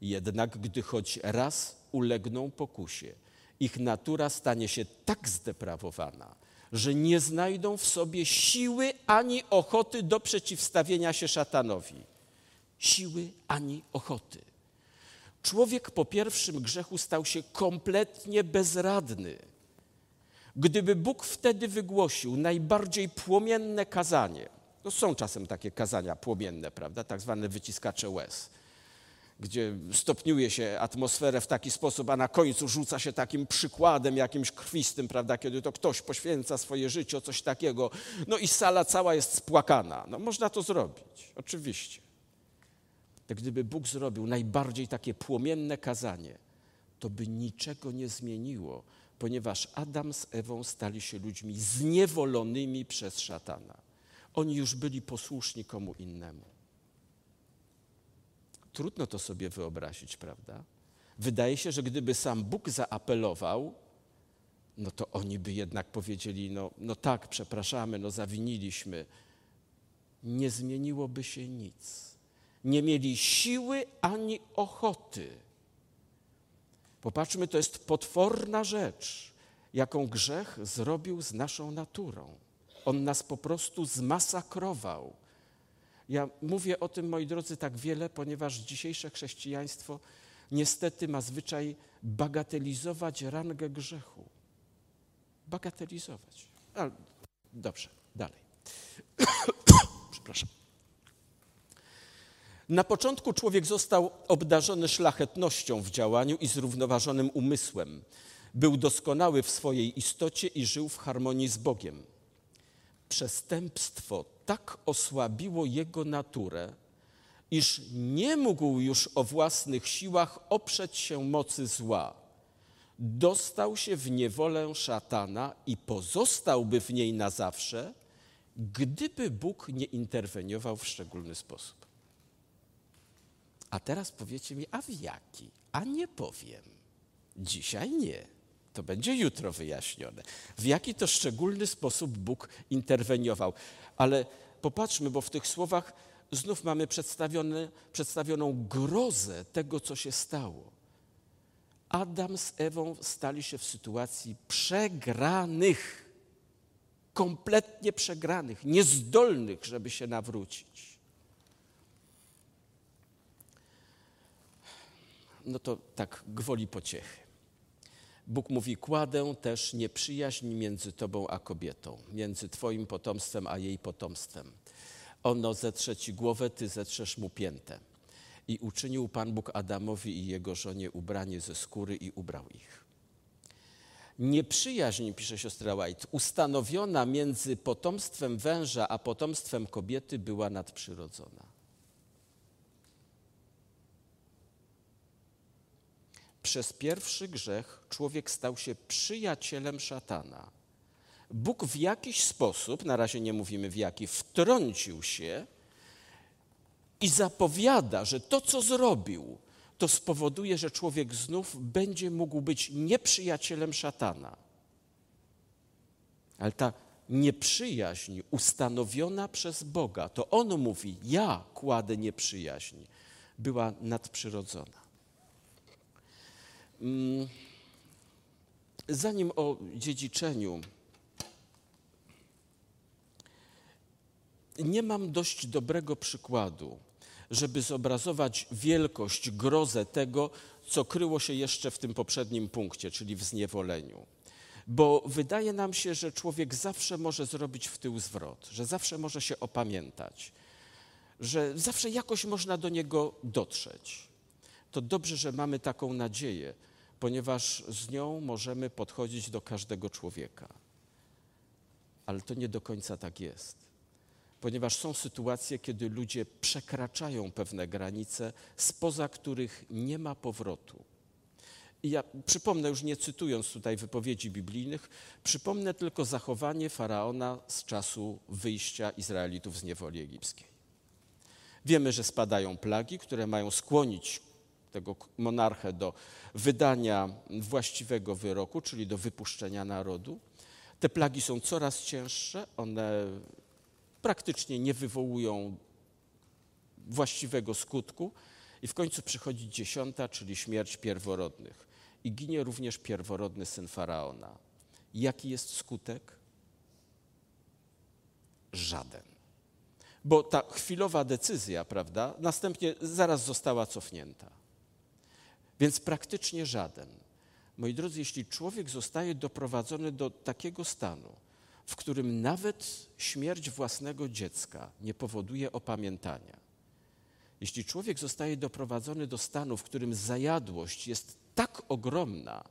Jednak gdy choć raz ulegną pokusie, ich natura stanie się tak zdeprawowana, że nie znajdą w sobie siły ani ochoty do przeciwstawienia się szatanowi. Siły ani ochoty. Człowiek po pierwszym grzechu stał się kompletnie bezradny. Gdyby Bóg wtedy wygłosił najbardziej płomienne kazanie, no są czasem takie kazania płomienne, prawda, tak zwane wyciskacze łez, gdzie stopniuje się atmosferę w taki sposób, a na końcu rzuca się takim przykładem jakimś krwistym, prawda, kiedy to ktoś poświęca swoje życie, coś takiego, no i sala cała jest spłakana. No można to zrobić, oczywiście. To gdyby Bóg zrobił najbardziej takie płomienne kazanie, to by niczego nie zmieniło, ponieważ Adam z Ewą stali się ludźmi zniewolonymi przez szatana. Oni już byli posłuszni komu innemu. Trudno to sobie wyobrazić, prawda? Wydaje się, że gdyby sam Bóg zaapelował, no to oni by jednak powiedzieli: No, no tak, przepraszamy, no zawiniliśmy. Nie zmieniłoby się nic. Nie mieli siły ani ochoty. Popatrzmy, to jest potworna rzecz, jaką grzech zrobił z naszą naturą. On nas po prostu zmasakrował ja mówię o tym, moi drodzy, tak wiele, ponieważ dzisiejsze chrześcijaństwo niestety ma zwyczaj bagatelizować rangę grzechu. Bagatelizować. Ale dobrze, dalej. Przepraszam. Na początku człowiek został obdarzony szlachetnością w działaniu i zrównoważonym umysłem. Był doskonały w swojej istocie i żył w harmonii z Bogiem. Przestępstwo tak osłabiło jego naturę, iż nie mógł już o własnych siłach oprzeć się mocy zła. Dostał się w niewolę szatana i pozostałby w niej na zawsze, gdyby Bóg nie interweniował w szczególny sposób. A teraz powiecie mi, a w jaki? A nie powiem. Dzisiaj nie. To będzie jutro wyjaśnione. W jaki to szczególny sposób Bóg interweniował. Ale popatrzmy, bo w tych słowach znów mamy przedstawioną grozę tego, co się stało. Adam z Ewą stali się w sytuacji przegranych, kompletnie przegranych, niezdolnych, żeby się nawrócić. No to tak gwoli pociechy. Bóg mówi: Kładę też nieprzyjaźń między tobą a kobietą, między twoim potomstwem a jej potomstwem. Ono zetrze ci głowę, ty zetrzesz mu piętę. I uczynił Pan Bóg Adamowi i jego żonie ubranie ze skóry i ubrał ich. Nieprzyjaźń, pisze siostra White, ustanowiona między potomstwem węża a potomstwem kobiety była nadprzyrodzona. Przez pierwszy grzech człowiek stał się przyjacielem szatana. Bóg w jakiś sposób, na razie nie mówimy w jaki, wtrącił się i zapowiada, że to, co zrobił, to spowoduje, że człowiek znów będzie mógł być nieprzyjacielem szatana. Ale ta nieprzyjaźń ustanowiona przez Boga, to On mówi: Ja kładę nieprzyjaźń, była nadprzyrodzona. Mm. Zanim o dziedziczeniu, nie mam dość dobrego przykładu żeby zobrazować wielkość, grozę tego, co kryło się jeszcze w tym poprzednim punkcie, czyli w zniewoleniu. Bo wydaje nam się, że człowiek zawsze może zrobić w tył zwrot, że zawsze może się opamiętać, że zawsze jakoś można do niego dotrzeć. To dobrze, że mamy taką nadzieję, ponieważ z nią możemy podchodzić do każdego człowieka. Ale to nie do końca tak jest ponieważ są sytuacje, kiedy ludzie przekraczają pewne granice, spoza których nie ma powrotu. I ja przypomnę, już nie cytując tutaj wypowiedzi biblijnych, przypomnę tylko zachowanie faraona z czasu wyjścia Izraelitów z niewoli egipskiej. Wiemy, że spadają plagi, które mają skłonić tego monarchę do wydania właściwego wyroku, czyli do wypuszczenia narodu. Te plagi są coraz cięższe, one praktycznie nie wywołują właściwego skutku i w końcu przychodzi dziesiąta, czyli śmierć pierworodnych. I ginie również pierworodny syn faraona. Jaki jest skutek? Żaden. Bo ta chwilowa decyzja, prawda, następnie zaraz została cofnięta. Więc praktycznie żaden. Moi drodzy, jeśli człowiek zostaje doprowadzony do takiego stanu, w którym nawet śmierć własnego dziecka nie powoduje opamiętania. Jeśli człowiek zostaje doprowadzony do stanu, w którym zajadłość jest tak ogromna,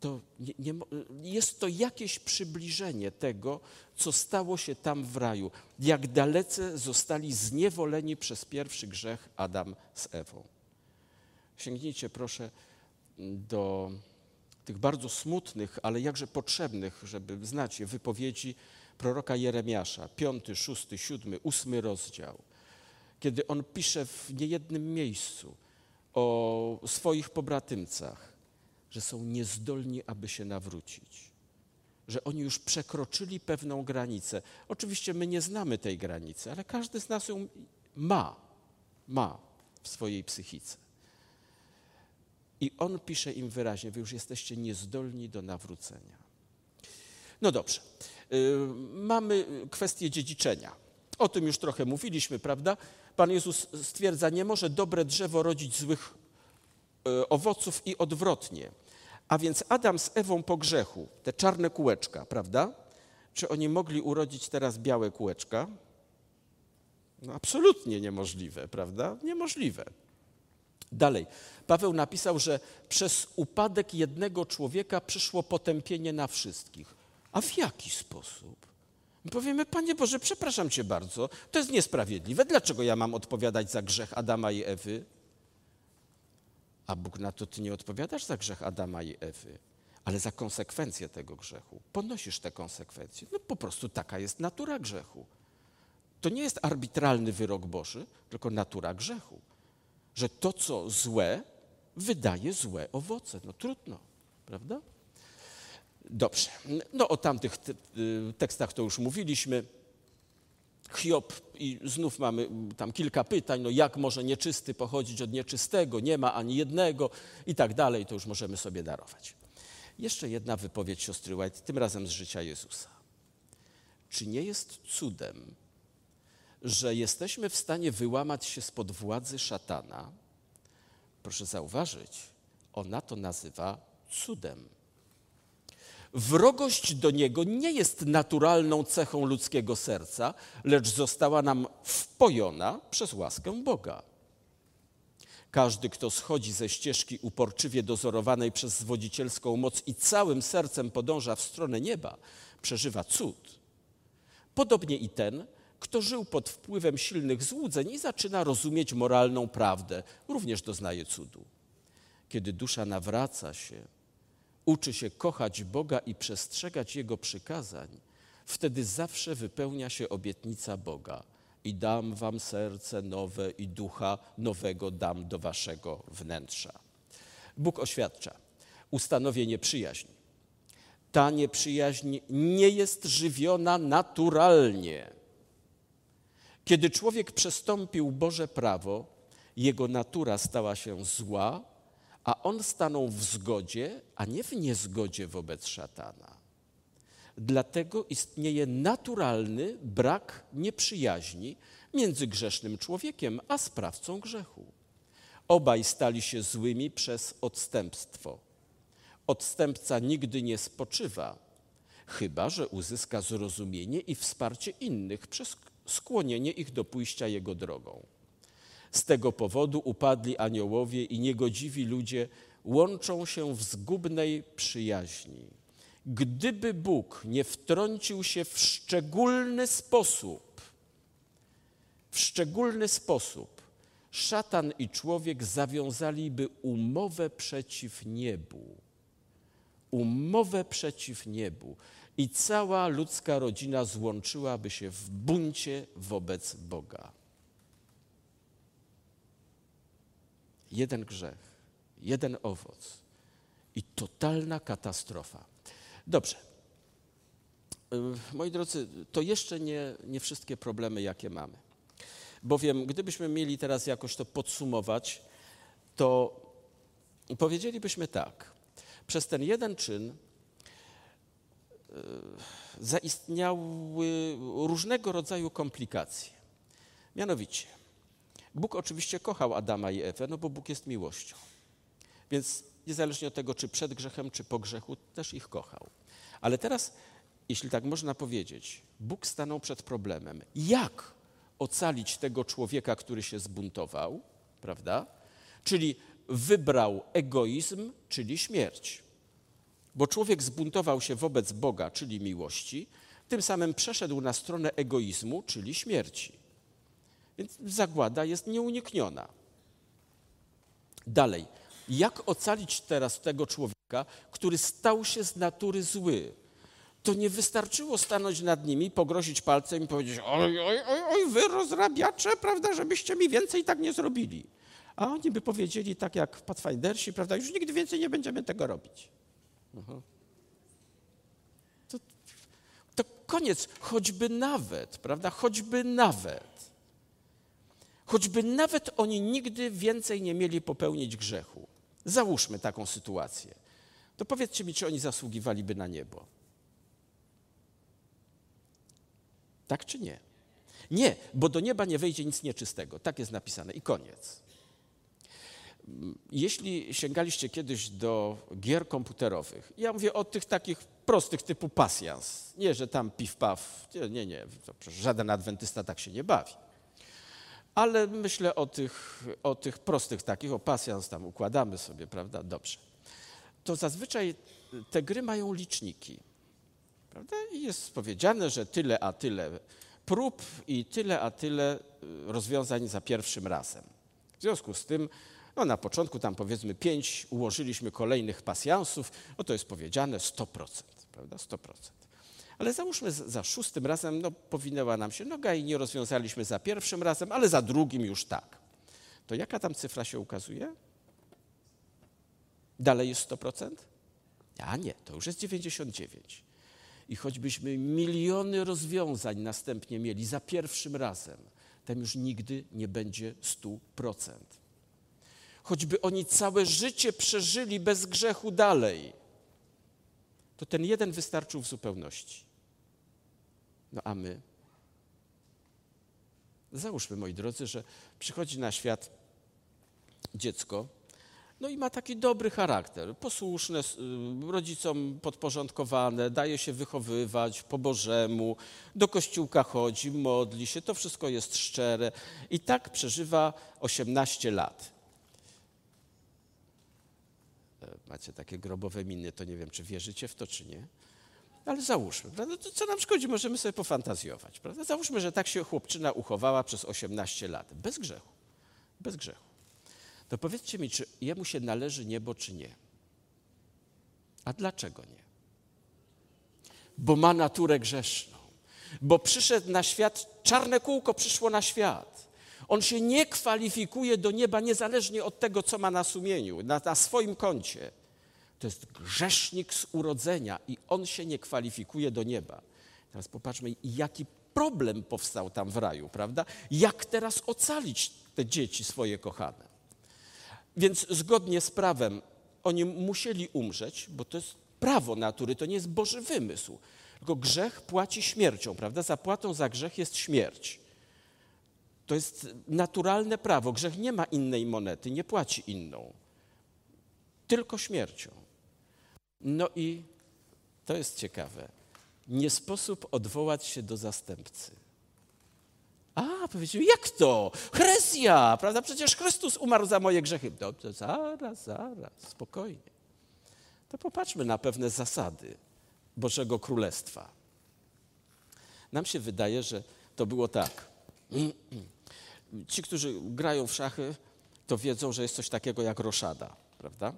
to nie, nie, jest to jakieś przybliżenie tego, co stało się tam w raju, jak dalece zostali zniewoleni przez pierwszy grzech Adam z Ewą. Sięgnijcie proszę do tych bardzo smutnych, ale jakże potrzebnych, żeby znać je, wypowiedzi proroka Jeremiasza, piąty, szósty, siódmy, ósmy rozdział, kiedy on pisze w niejednym miejscu o swoich pobratymcach, że są niezdolni, aby się nawrócić, że oni już przekroczyli pewną granicę. Oczywiście my nie znamy tej granicy, ale każdy z nas ją ma, ma w swojej psychice. I on pisze im wyraźnie: Wy już jesteście niezdolni do nawrócenia. No dobrze. Y, mamy kwestię dziedziczenia. O tym już trochę mówiliśmy, prawda? Pan Jezus stwierdza: Nie może dobre drzewo rodzić złych owoców i odwrotnie. A więc Adam z Ewą po grzechu, te czarne kółeczka, prawda? Czy oni mogli urodzić teraz białe kółeczka? No absolutnie niemożliwe, prawda? Niemożliwe. Dalej, Paweł napisał, że przez upadek jednego człowieka przyszło potępienie na wszystkich. A w jaki sposób? My powiemy, Panie Boże, przepraszam Cię bardzo, to jest niesprawiedliwe. Dlaczego ja mam odpowiadać za grzech Adama i Ewy? A Bóg na to Ty nie odpowiadasz za grzech Adama i Ewy, ale za konsekwencje tego grzechu. Ponosisz te konsekwencje. No po prostu taka jest natura grzechu. To nie jest arbitralny wyrok Boży, tylko natura grzechu że to, co złe, wydaje złe owoce. No trudno, prawda? Dobrze. No o tamtych y, tekstach to już mówiliśmy. Hiob i znów mamy tam kilka pytań, no jak może nieczysty pochodzić od nieczystego, nie ma ani jednego i tak dalej, to już możemy sobie darować. Jeszcze jedna wypowiedź siostry White, tym razem z życia Jezusa. Czy nie jest cudem, że jesteśmy w stanie wyłamać się spod władzy szatana, proszę zauważyć, ona to nazywa cudem. Wrogość do niego nie jest naturalną cechą ludzkiego serca, lecz została nam wpojona przez łaskę Boga. Każdy, kto schodzi ze ścieżki uporczywie dozorowanej przez zwodzicielską moc i całym sercem podąża w stronę nieba, przeżywa cud. Podobnie i ten, kto żył pod wpływem silnych złudzeń i zaczyna rozumieć moralną prawdę, również doznaje cudu. Kiedy dusza nawraca się, uczy się kochać Boga i przestrzegać Jego przykazań, wtedy zawsze wypełnia się obietnica Boga – i dam wam serce nowe i ducha nowego dam do waszego wnętrza. Bóg oświadcza, ustanowię nieprzyjaźń. Ta nieprzyjaźń nie jest żywiona naturalnie. Kiedy człowiek przestąpił Boże prawo, jego natura stała się zła, a on stanął w zgodzie, a nie w niezgodzie wobec szatana. Dlatego istnieje naturalny brak nieprzyjaźni między grzesznym człowiekiem a sprawcą grzechu. Obaj stali się złymi przez odstępstwo. Odstępca nigdy nie spoczywa, chyba że uzyska zrozumienie i wsparcie innych przez skłonienie ich do pójścia jego drogą. Z tego powodu upadli aniołowie i niegodziwi ludzie łączą się w zgubnej przyjaźni. Gdyby Bóg nie wtrącił się w szczególny sposób, w szczególny sposób, szatan i człowiek zawiązaliby umowę przeciw niebu. Umowę przeciw niebu. I cała ludzka rodzina złączyłaby się w buncie wobec Boga. Jeden grzech, jeden owoc i totalna katastrofa. Dobrze. Moi drodzy, to jeszcze nie, nie wszystkie problemy, jakie mamy. Bowiem, gdybyśmy mieli teraz jakoś to podsumować, to powiedzielibyśmy tak. Przez ten jeden czyn e, zaistniały różnego rodzaju komplikacje. Mianowicie, Bóg oczywiście kochał Adama i Ewę, no bo Bóg jest miłością. Więc niezależnie od tego, czy przed grzechem, czy po grzechu, też ich kochał. Ale teraz, jeśli tak można powiedzieć, Bóg stanął przed problemem. Jak ocalić tego człowieka, który się zbuntował, prawda? Czyli wybrał egoizm, czyli śmierć. Bo człowiek zbuntował się wobec Boga, czyli miłości, tym samym przeszedł na stronę egoizmu, czyli śmierci. Więc zagłada jest nieunikniona. Dalej, jak ocalić teraz tego człowieka, który stał się z natury zły? To nie wystarczyło stanąć nad nimi, pogrozić palcem i powiedzieć: Oj, oj, oj, oj, wy rozrabiacze, prawda, żebyście mi więcej tak nie zrobili. A oni by powiedzieli, tak jak w Pathfindersi, prawda, już nigdy więcej nie będziemy tego robić. To, to koniec, choćby nawet, prawda, choćby nawet. Choćby nawet oni nigdy więcej nie mieli popełnić grzechu. Załóżmy taką sytuację. To powiedzcie mi, czy oni zasługiwaliby na niebo. Tak czy nie? Nie, bo do nieba nie wejdzie nic nieczystego. Tak jest napisane i koniec. Jeśli sięgaliście kiedyś do gier komputerowych, ja mówię o tych takich prostych typu pasjans. Nie, że tam piw-paw. Nie, nie, żaden adwentysta tak się nie bawi ale myślę o tych, o tych prostych takich, o pasjans tam układamy sobie, prawda? Dobrze. To zazwyczaj te gry mają liczniki, prawda? I jest powiedziane, że tyle a tyle prób i tyle a tyle y, rozwiązań za pierwszym razem. W związku z tym, no na początku tam powiedzmy pięć ułożyliśmy kolejnych pasjansów, no to jest powiedziane 100%, prawda? 100%. Ale załóżmy za szóstym razem, no powinęła nam się noga i nie rozwiązaliśmy za pierwszym razem, ale za drugim już tak. To jaka tam cyfra się ukazuje? Dalej jest 100%? A nie, to już jest 99. I choćbyśmy miliony rozwiązań następnie mieli za pierwszym razem, tam już nigdy nie będzie 100%. Choćby oni całe życie przeżyli bez grzechu dalej, to ten jeden wystarczył w zupełności. No a my? Załóżmy, moi drodzy, że przychodzi na świat dziecko, no i ma taki dobry charakter, posłuszne, y, rodzicom podporządkowane, daje się wychowywać po Bożemu, do kościółka chodzi, modli się, to wszystko jest szczere i tak przeżywa 18 lat. Macie takie grobowe miny, to nie wiem, czy wierzycie w to, czy nie. Ale załóżmy, prawda? To co nam szkodzi? Możemy sobie pofantazjować, prawda? Załóżmy, że tak się chłopczyna uchowała przez 18 lat, bez grzechu, bez grzechu. To powiedzcie mi, czy jemu się należy niebo, czy nie? A dlaczego nie? Bo ma naturę grzeszną, bo przyszedł na świat, czarne kółko przyszło na świat. On się nie kwalifikuje do nieba niezależnie od tego, co ma na sumieniu, na, na swoim koncie. To jest grzesznik z urodzenia i on się nie kwalifikuje do nieba. Teraz popatrzmy, jaki problem powstał tam w raju, prawda? Jak teraz ocalić te dzieci swoje kochane? Więc zgodnie z prawem oni musieli umrzeć, bo to jest prawo natury, to nie jest Boży wymysł. Tylko grzech płaci śmiercią, prawda? Zapłatą za grzech jest śmierć. To jest naturalne prawo. Grzech nie ma innej monety, nie płaci inną. Tylko śmiercią. No i to jest ciekawe. Nie sposób odwołać się do zastępcy. A, powiedział, jak to? Chresja, prawda? Przecież Chrystus umarł za moje grzechy. Dobrze, zaraz, zaraz, spokojnie. To popatrzmy na pewne zasady Bożego Królestwa. Nam się wydaje, że to było tak. Ci, którzy grają w szachy, to wiedzą, że jest coś takiego jak roszada, prawda?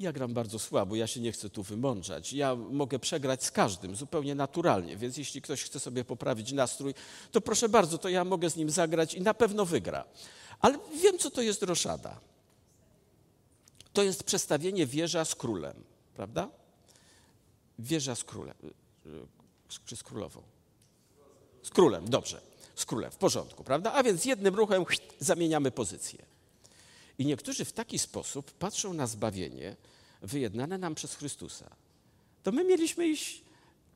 Ja gram bardzo słabo, ja się nie chcę tu wymądrzać. Ja mogę przegrać z każdym zupełnie naturalnie, więc jeśli ktoś chce sobie poprawić nastrój, to proszę bardzo, to ja mogę z nim zagrać i na pewno wygra. Ale wiem, co to jest roszada. To jest przestawienie wieża z królem, prawda? Wieża z królem. Czy z królową? Z królem, dobrze. Z królem, w porządku, prawda? A więc jednym ruchem zamieniamy pozycję. I niektórzy w taki sposób patrzą na zbawienie wyjednane nam przez Chrystusa. To my mieliśmy iść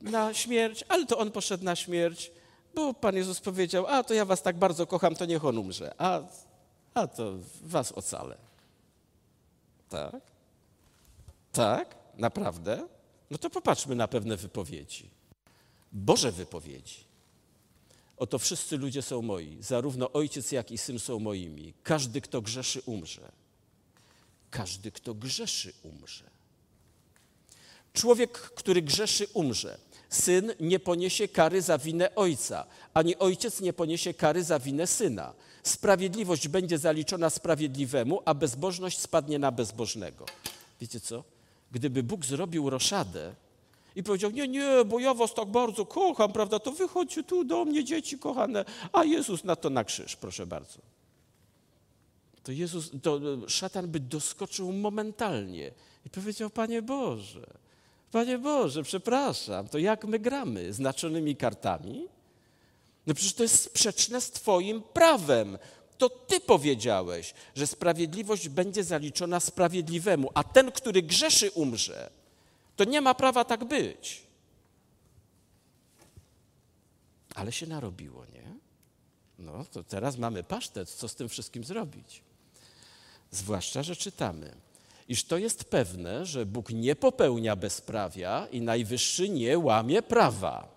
na śmierć, ale to On poszedł na śmierć, bo Pan Jezus powiedział, a to ja was tak bardzo kocham, to niech On umrze, a, a to was ocalę. Tak? Tak? Naprawdę? No to popatrzmy na pewne wypowiedzi. Boże wypowiedzi. Oto wszyscy ludzie są moi, zarówno ojciec, jak i syn są moimi. Każdy, kto grzeszy, umrze. Każdy, kto grzeszy, umrze. Człowiek, który grzeszy, umrze. Syn nie poniesie kary za winę ojca, ani ojciec nie poniesie kary za winę syna. Sprawiedliwość będzie zaliczona sprawiedliwemu, a bezbożność spadnie na bezbożnego. Wiecie co? Gdyby Bóg zrobił roszadę, i powiedział, nie, nie, bo ja was tak bardzo kocham, prawda, to wychodźcie tu do mnie, dzieci kochane, a Jezus na to na krzyż, proszę bardzo. To Jezus, to szatan by doskoczył momentalnie i powiedział, Panie Boże, Panie Boże, przepraszam, to jak my gramy? Znaczonymi kartami? No przecież to jest sprzeczne z Twoim prawem. To Ty powiedziałeś, że sprawiedliwość będzie zaliczona sprawiedliwemu, a ten, który grzeszy, umrze. To nie ma prawa tak być. Ale się narobiło, nie? No to teraz mamy pasztet, co z tym wszystkim zrobić? Zwłaszcza, że czytamy, iż to jest pewne, że Bóg nie popełnia bezprawia i najwyższy nie łamie prawa.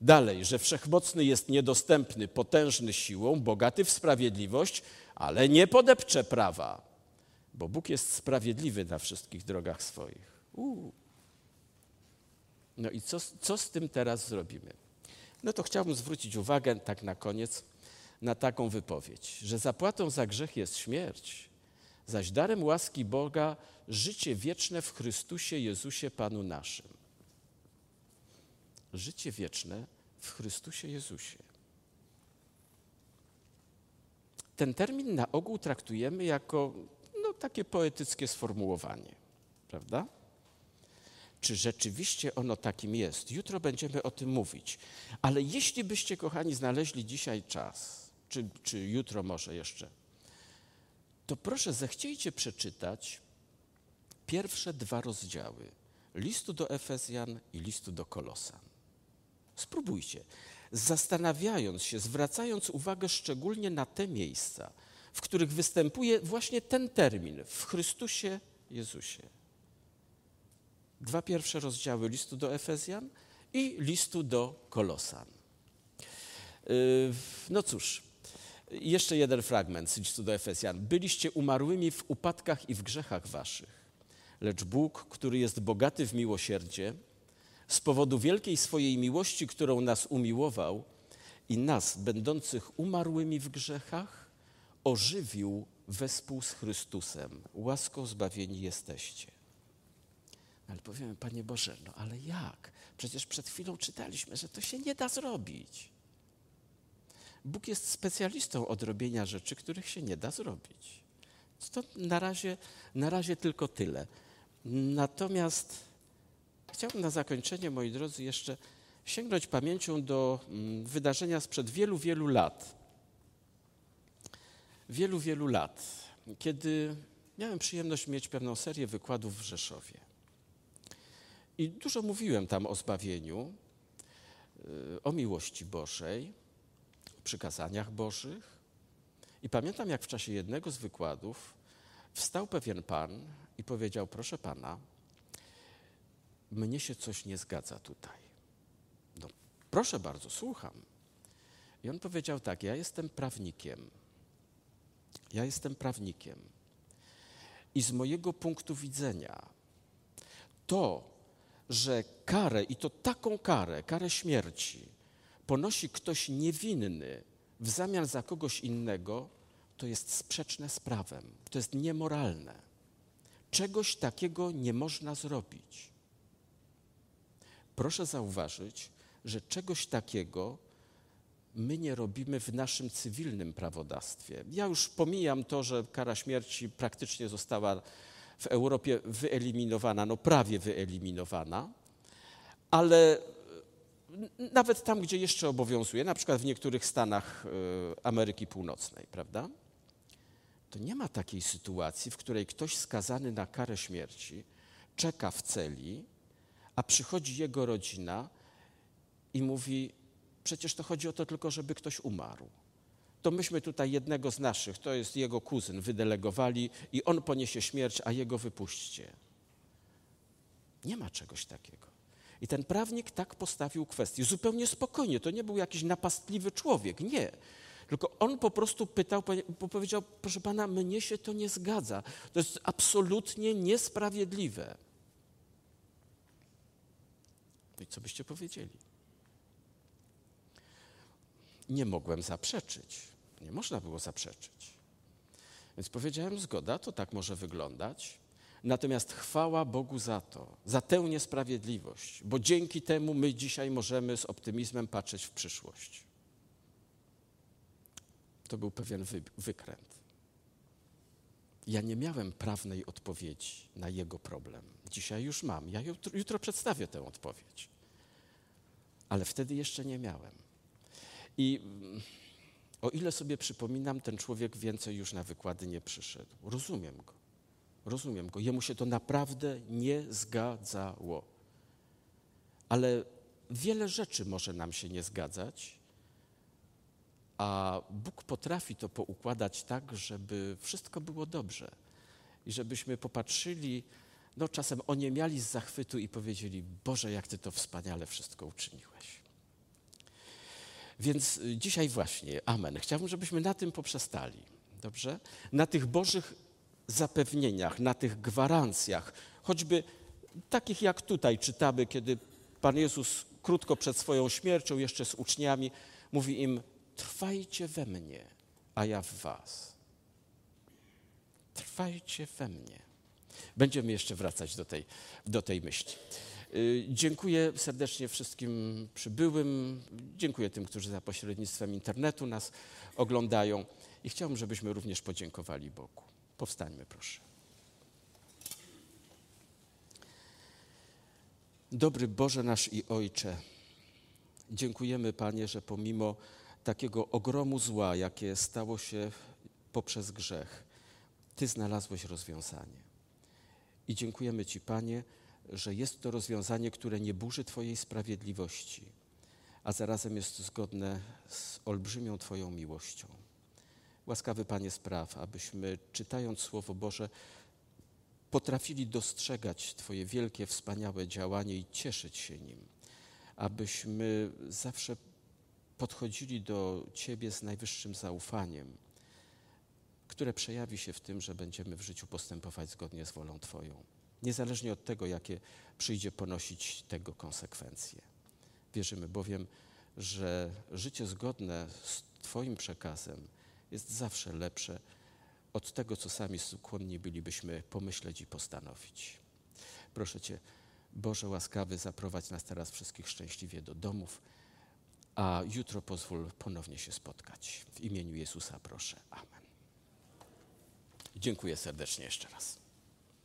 Dalej, że wszechmocny jest niedostępny, potężny siłą, bogaty w sprawiedliwość, ale nie podepcze prawa, bo Bóg jest sprawiedliwy na wszystkich drogach swoich. No i co, co z tym teraz zrobimy? No to chciałbym zwrócić uwagę tak na koniec na taką wypowiedź, że zapłatą za grzech jest śmierć, zaś darem łaski Boga życie wieczne w Chrystusie Jezusie Panu naszym. Życie wieczne w Chrystusie Jezusie. Ten termin na ogół traktujemy jako no, takie poetyckie sformułowanie prawda? Czy rzeczywiście ono takim jest? Jutro będziemy o tym mówić. Ale jeśli byście, kochani, znaleźli dzisiaj czas, czy, czy jutro może jeszcze, to proszę zechciejcie przeczytać pierwsze dwa rozdziały listu do Efezjan i listu do Kolosan. Spróbujcie, zastanawiając się, zwracając uwagę szczególnie na te miejsca, w których występuje właśnie ten termin w Chrystusie Jezusie dwa pierwsze rozdziały listu do Efezjan i listu do Kolosan. Y, no cóż, jeszcze jeden fragment z listu do Efezjan. Byliście umarłymi w upadkach i w grzechach waszych, lecz Bóg, który jest bogaty w miłosierdzie, z powodu wielkiej swojej miłości, którą nas umiłował i nas, będących umarłymi w grzechach, ożywił wespół z Chrystusem. Łaską zbawieni jesteście. Ale powiemy, Panie Boże, no ale jak? Przecież przed chwilą czytaliśmy, że to się nie da zrobić. Bóg jest specjalistą od robienia rzeczy, których się nie da zrobić. To na razie, na razie tylko tyle. Natomiast chciałbym na zakończenie, moi drodzy, jeszcze sięgnąć pamięcią do mm, wydarzenia sprzed wielu, wielu lat. Wielu, wielu lat, kiedy miałem przyjemność mieć pewną serię wykładów w Rzeszowie. I dużo mówiłem tam o zbawieniu, y, o miłości Bożej, o przykazaniach Bożych. I pamiętam, jak w czasie jednego z wykładów wstał pewien pan i powiedział: Proszę pana, mnie się coś nie zgadza tutaj. No, proszę bardzo, słucham. I on powiedział tak: Ja jestem prawnikiem. Ja jestem prawnikiem. I z mojego punktu widzenia, to, że karę, i to taką karę, karę śmierci, ponosi ktoś niewinny w zamian za kogoś innego, to jest sprzeczne z prawem, to jest niemoralne. Czegoś takiego nie można zrobić. Proszę zauważyć, że czegoś takiego my nie robimy w naszym cywilnym prawodawstwie. Ja już pomijam to, że kara śmierci praktycznie została w Europie wyeliminowana, no prawie wyeliminowana, ale nawet tam, gdzie jeszcze obowiązuje, na przykład w niektórych stanach e, Ameryki Północnej, prawda? To nie ma takiej sytuacji, w której ktoś skazany na karę śmierci czeka w celi, a przychodzi jego rodzina i mówi: Przecież to chodzi o to tylko, żeby ktoś umarł to myśmy tutaj jednego z naszych, to jest jego kuzyn, wydelegowali i on poniesie śmierć, a jego wypuśćcie. Nie ma czegoś takiego. I ten prawnik tak postawił kwestię, zupełnie spokojnie. To nie był jakiś napastliwy człowiek, nie. Tylko on po prostu pytał, powiedział, proszę pana, mnie się to nie zgadza. To jest absolutnie niesprawiedliwe. No i co byście powiedzieli? Nie mogłem zaprzeczyć. Nie można było zaprzeczyć. Więc powiedziałem, zgoda, to tak może wyglądać. Natomiast chwała Bogu za to, za tę niesprawiedliwość, bo dzięki temu my dzisiaj możemy z optymizmem patrzeć w przyszłość. To był pewien wy, wykręt. Ja nie miałem prawnej odpowiedzi na jego problem. Dzisiaj już mam. Ja jutro, jutro przedstawię tę odpowiedź. Ale wtedy jeszcze nie miałem. I o ile sobie przypominam, ten człowiek więcej już na wykłady nie przyszedł. Rozumiem go. Rozumiem go. Jemu się to naprawdę nie zgadzało. Ale wiele rzeczy może nam się nie zgadzać, a Bóg potrafi to poukładać tak, żeby wszystko było dobrze. I żebyśmy popatrzyli, no czasem oniemiali z zachwytu i powiedzieli: Boże, jak Ty to wspaniale wszystko uczyniłeś. Więc y, dzisiaj właśnie, amen. Chciałbym, żebyśmy na tym poprzestali. Dobrze? Na tych Bożych zapewnieniach, na tych gwarancjach, choćby takich jak tutaj czytamy, kiedy Pan Jezus krótko przed swoją śmiercią, jeszcze z uczniami, mówi im: Trwajcie we mnie, a ja w Was. Trwajcie we mnie. Będziemy jeszcze wracać do tej, do tej myśli. Y, dziękuję serdecznie wszystkim przybyłym. Dziękuję tym, którzy za pośrednictwem internetu nas oglądają. I chciałbym, żebyśmy również podziękowali Bogu. Powstańmy, proszę. Dobry Boże nasz i Ojcze, dziękujemy Panie, że pomimo takiego ogromu zła, jakie stało się poprzez grzech, Ty znalazłeś rozwiązanie. I dziękujemy Ci, Panie, że jest to rozwiązanie, które nie burzy Twojej sprawiedliwości, a zarazem jest zgodne z olbrzymią Twoją miłością. Łaskawy Panie spraw, abyśmy czytając Słowo Boże potrafili dostrzegać Twoje wielkie, wspaniałe działanie i cieszyć się nim, abyśmy zawsze podchodzili do Ciebie z najwyższym zaufaniem, które przejawi się w tym, że będziemy w życiu postępować zgodnie z wolą Twoją. Niezależnie od tego, jakie przyjdzie ponosić tego konsekwencje. Wierzymy bowiem, że życie zgodne z Twoim przekazem jest zawsze lepsze od tego, co sami skłonni bylibyśmy pomyśleć i postanowić. Proszę Cię, Boże łaskawy, zaprowadź nas teraz wszystkich szczęśliwie do domów, a jutro pozwól ponownie się spotkać. W imieniu Jezusa proszę. Amen. Dziękuję serdecznie jeszcze raz.